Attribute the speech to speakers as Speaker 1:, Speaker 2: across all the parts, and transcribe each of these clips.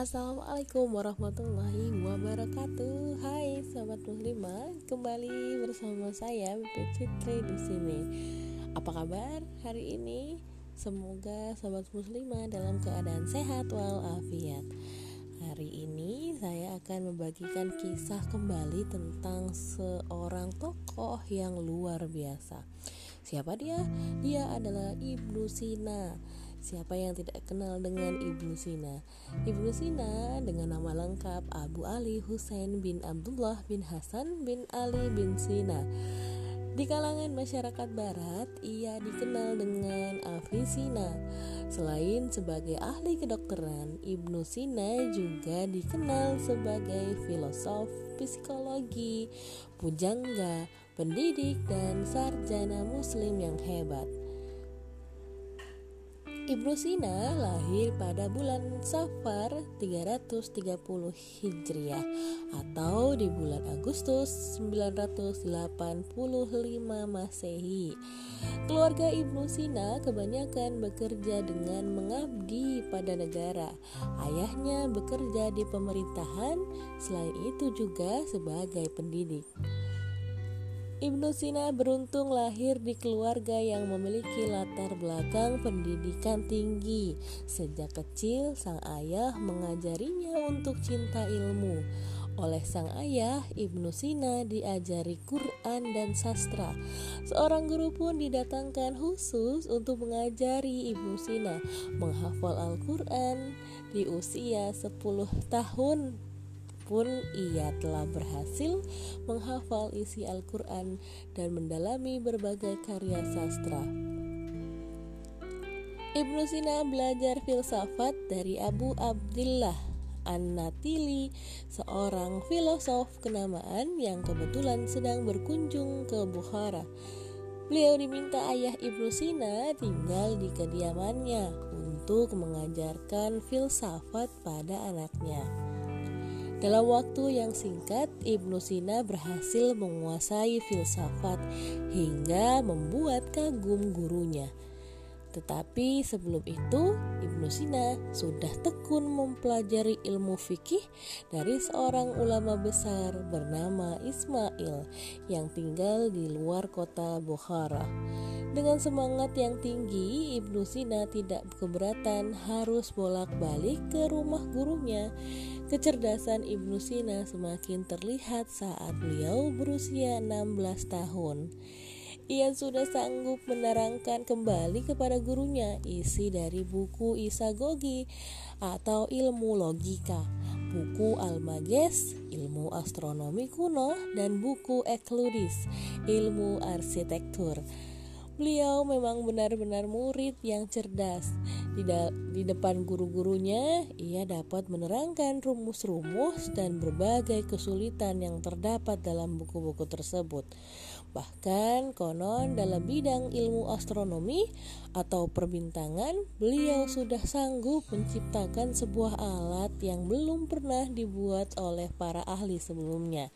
Speaker 1: Assalamualaikum warahmatullahi wabarakatuh. Hai sahabat muslimah, kembali bersama saya Bibi Fitri di sini. Apa kabar hari ini? Semoga sahabat muslimah dalam keadaan sehat walafiat. Hari ini saya akan membagikan kisah kembali tentang seorang tokoh yang luar biasa. Siapa dia? Dia adalah Ibnu Sina Siapa yang tidak kenal dengan Ibnu Sina? Ibnu Sina dengan nama lengkap Abu Ali Husain bin Abdullah bin Hasan bin Ali bin Sina. Di kalangan masyarakat barat, ia dikenal dengan Avicenna. Selain sebagai ahli kedokteran, Ibnu Sina juga dikenal sebagai filosof, psikologi, pujangga, pendidik, dan sarjana muslim yang hebat. Ibnu Sina lahir pada bulan Safar 330 Hijriah atau di bulan Agustus 985 Masehi. Keluarga Ibnu Sina kebanyakan bekerja dengan mengabdi pada negara. Ayahnya bekerja di pemerintahan, selain itu juga sebagai pendidik. Ibnu Sina beruntung lahir di keluarga yang memiliki latar belakang pendidikan tinggi. Sejak kecil, sang ayah mengajarinya untuk cinta ilmu. Oleh sang ayah, Ibnu Sina diajari Quran dan sastra. Seorang guru pun didatangkan khusus untuk mengajari Ibnu Sina menghafal Al-Quran di usia 10 tahun pun ia telah berhasil menghafal isi Al-Quran dan mendalami berbagai karya sastra. Ibnu Sina belajar filsafat dari Abu Abdullah An-Natili, seorang filosof kenamaan yang kebetulan sedang berkunjung ke Bukhara. Beliau diminta ayah Ibnu Sina tinggal di kediamannya untuk mengajarkan filsafat pada anaknya. Dalam waktu yang singkat, Ibnu Sina berhasil menguasai filsafat hingga membuat kagum gurunya. Tetapi sebelum itu, Ibnu Sina sudah tekun mempelajari ilmu fikih dari seorang ulama besar bernama Ismail yang tinggal di luar kota Bukhara. Dengan semangat yang tinggi, Ibnu Sina tidak keberatan harus bolak-balik ke rumah gurunya Kecerdasan Ibnu Sina semakin terlihat saat beliau berusia 16 tahun. Ia sudah sanggup menerangkan kembali kepada gurunya isi dari buku Isagogi atau ilmu logika, buku Almages, ilmu astronomi kuno, dan buku Ekludis, ilmu arsitektur. Beliau memang benar-benar murid yang cerdas. Di, di depan guru-gurunya, ia dapat menerangkan rumus-rumus dan berbagai kesulitan yang terdapat dalam buku-buku tersebut. Bahkan konon dalam bidang ilmu astronomi atau perbintangan, beliau sudah sanggup menciptakan sebuah alat yang belum pernah dibuat oleh para ahli sebelumnya.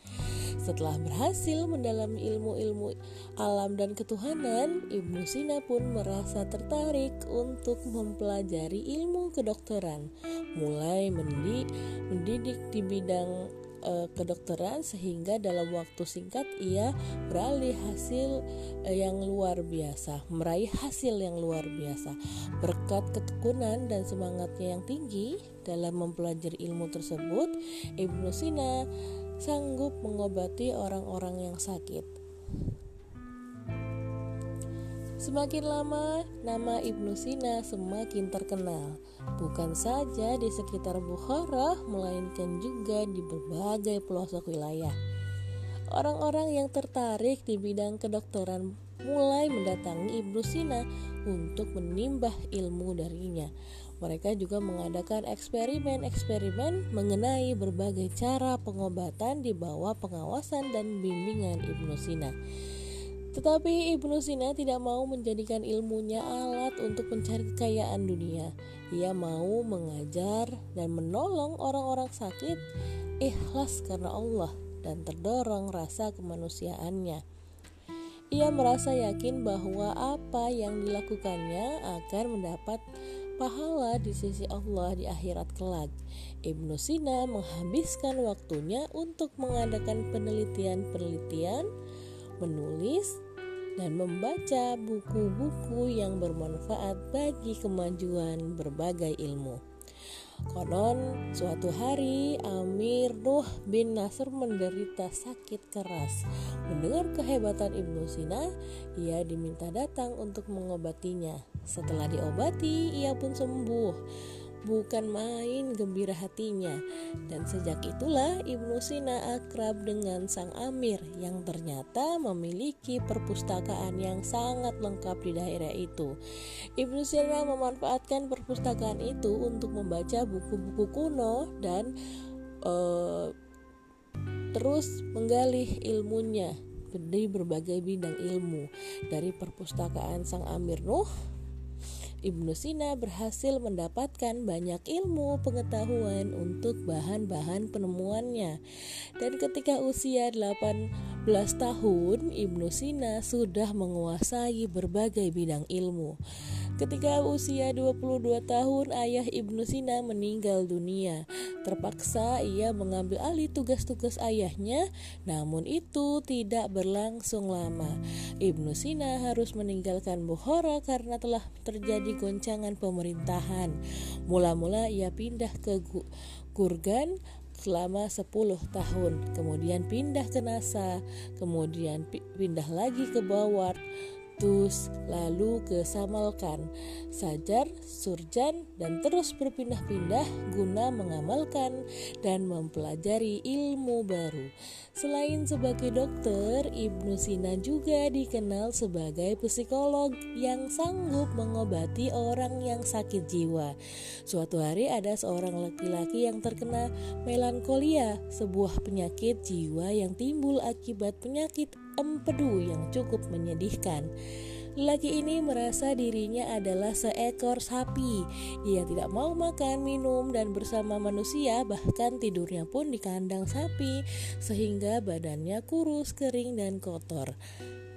Speaker 1: Setelah berhasil mendalami ilmu-ilmu alam dan ketuhanan, Ibnu Sina pun merasa tertarik untuk mempelajari ilmu kedokteran, mulai mendidik di bidang uh, kedokteran sehingga dalam waktu singkat ia beralih hasil uh, yang luar biasa, meraih hasil yang luar biasa. Berkat ketekunan dan semangatnya yang tinggi dalam mempelajari ilmu tersebut, Ibnu Sina sanggup mengobati orang-orang yang sakit. Semakin lama, nama Ibnu Sina semakin terkenal, bukan saja di sekitar Bukhara, melainkan juga di berbagai pelosok wilayah. Orang-orang yang tertarik di bidang kedokteran mulai mendatangi Ibnu Sina untuk menimbah ilmu darinya. Mereka juga mengadakan eksperimen-eksperimen mengenai berbagai cara pengobatan di bawah pengawasan dan bimbingan Ibnu Sina. Tetapi Ibnu Sina tidak mau menjadikan ilmunya alat untuk mencari kekayaan dunia. Ia mau mengajar dan menolong orang-orang sakit ikhlas karena Allah dan terdorong rasa kemanusiaannya. Ia merasa yakin bahwa apa yang dilakukannya akan mendapat pahala di sisi Allah di akhirat kelak. Ibnu Sina menghabiskan waktunya untuk mengadakan penelitian-penelitian, menulis, dan membaca buku-buku yang bermanfaat bagi kemajuan berbagai ilmu. Konon suatu hari Amir Nuh bin Nasr menderita sakit keras. Mendengar kehebatan Ibnu Sina, ia diminta datang untuk mengobatinya. Setelah diobati, ia pun sembuh bukan main gembira hatinya. Dan sejak itulah Ibnu Sina akrab dengan sang Amir yang ternyata memiliki perpustakaan yang sangat lengkap di daerah itu. Ibnu Sina memanfaatkan perpustakaan itu untuk membaca buku-buku kuno dan uh, terus menggali ilmunya di berbagai bidang ilmu dari perpustakaan Sang Amir Nuh Ibnu Sina berhasil mendapatkan banyak ilmu pengetahuan untuk bahan-bahan penemuannya. Dan ketika usia 18 tahun, Ibnu Sina sudah menguasai berbagai bidang ilmu. Ketika usia 22 tahun, ayah Ibnu Sina meninggal dunia. Terpaksa ia mengambil alih tugas-tugas ayahnya, namun itu tidak berlangsung lama. Ibnu Sina harus meninggalkan Bukhara karena telah terjadi goncangan pemerintahan. Mula-mula ia pindah ke Gurgan selama 10 tahun, kemudian pindah ke Nasa, kemudian pindah lagi ke Bawar, Tus, lalu ke Samalkan, Sajar, Surjan, dan terus berpindah-pindah guna mengamalkan dan mempelajari ilmu baru. Selain sebagai dokter, Ibnu Sina juga dikenal sebagai psikolog yang sanggup mengobati orang yang sakit jiwa. Suatu hari ada seorang laki-laki yang terkena melankolia, sebuah penyakit jiwa yang timbul akibat penyakit empedu yang cukup menyedihkan. Laki ini merasa dirinya adalah seekor sapi. Ia tidak mau makan, minum, dan bersama manusia, bahkan tidurnya pun di kandang sapi, sehingga badannya kurus, kering, dan kotor.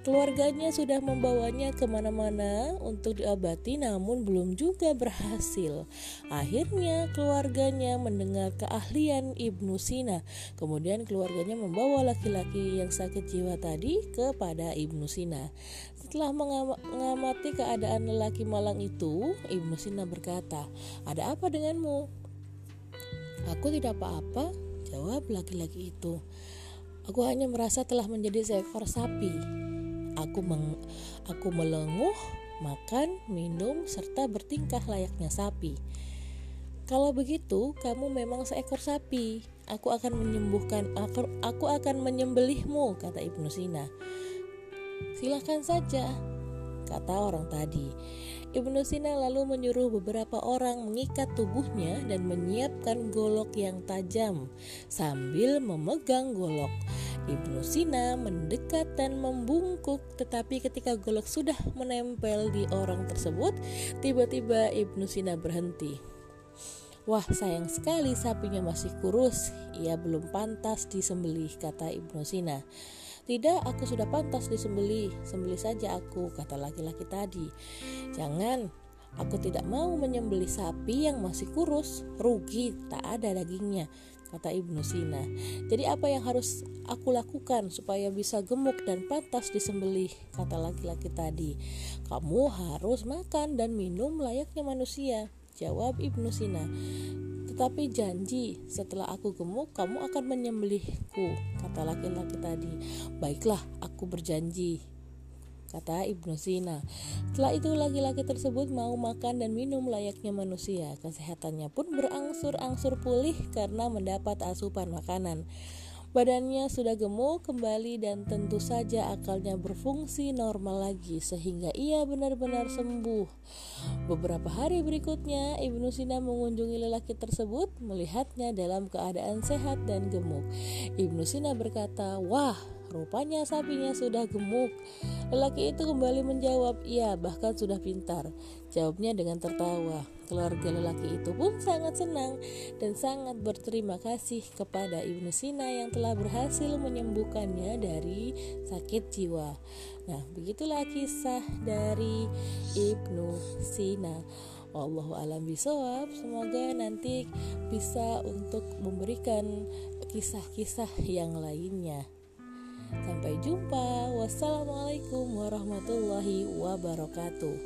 Speaker 1: Keluarganya sudah membawanya ke mana-mana untuk diobati namun belum juga berhasil. Akhirnya keluarganya mendengar keahlian Ibnu Sina. Kemudian keluarganya membawa laki-laki yang sakit jiwa tadi kepada Ibnu Sina. Setelah mengamati keadaan lelaki malang itu, Ibnu Sina berkata, "Ada apa denganmu?" "Aku tidak apa-apa," jawab laki-laki itu. "Aku hanya merasa telah menjadi seekor sapi." Aku meng, aku melenguh, makan, minum, serta bertingkah layaknya sapi. Kalau begitu, kamu memang seekor sapi. Aku akan menyembuhkan, aku, aku akan menyembelihmu, kata Ibnu Sina. Silahkan saja, kata orang tadi. Ibnu Sina lalu menyuruh beberapa orang mengikat tubuhnya dan menyiapkan golok yang tajam sambil memegang golok. Ibnu Sina mendekat dan membungkuk, tetapi ketika golok sudah menempel di orang tersebut, tiba-tiba Ibnu Sina berhenti. Wah, sayang sekali sapinya masih kurus. Ia belum pantas disembelih, kata Ibnu Sina. Tidak, aku sudah pantas disembelih. Sembelih saja aku, kata laki-laki tadi. Jangan, aku tidak mau menyembelih sapi yang masih kurus. Rugi, tak ada dagingnya kata Ibnu Sina. Jadi apa yang harus aku lakukan supaya bisa gemuk dan pantas disembelih? Kata laki-laki tadi. Kamu harus makan dan minum layaknya manusia. Jawab Ibnu Sina. Tetapi janji setelah aku gemuk kamu akan menyembelihku, kata laki-laki tadi. Baiklah, aku berjanji, kata Ibnu Sina. Setelah itu laki-laki tersebut mau makan dan minum layaknya manusia. Kesehatannya pun berangsur-angsur pulih karena mendapat asupan makanan. Badannya sudah gemuk kembali dan tentu saja akalnya berfungsi normal lagi sehingga ia benar-benar sembuh. Beberapa hari berikutnya, Ibnu Sina mengunjungi lelaki tersebut melihatnya dalam keadaan sehat dan gemuk. Ibnu Sina berkata, "Wah, Rupanya sapinya sudah gemuk. Lelaki itu kembali menjawab, "Iya, bahkan sudah pintar." Jawabnya dengan tertawa. Keluarga lelaki itu pun sangat senang dan sangat berterima kasih kepada Ibnu Sina yang telah berhasil menyembuhkannya dari sakit jiwa. Nah, begitulah kisah dari Ibnu Sina. Wallahu alam bisawab. Semoga nanti bisa untuk memberikan kisah-kisah yang lainnya. Sampai jumpa. Wassalamualaikum warahmatullahi wabarakatuh.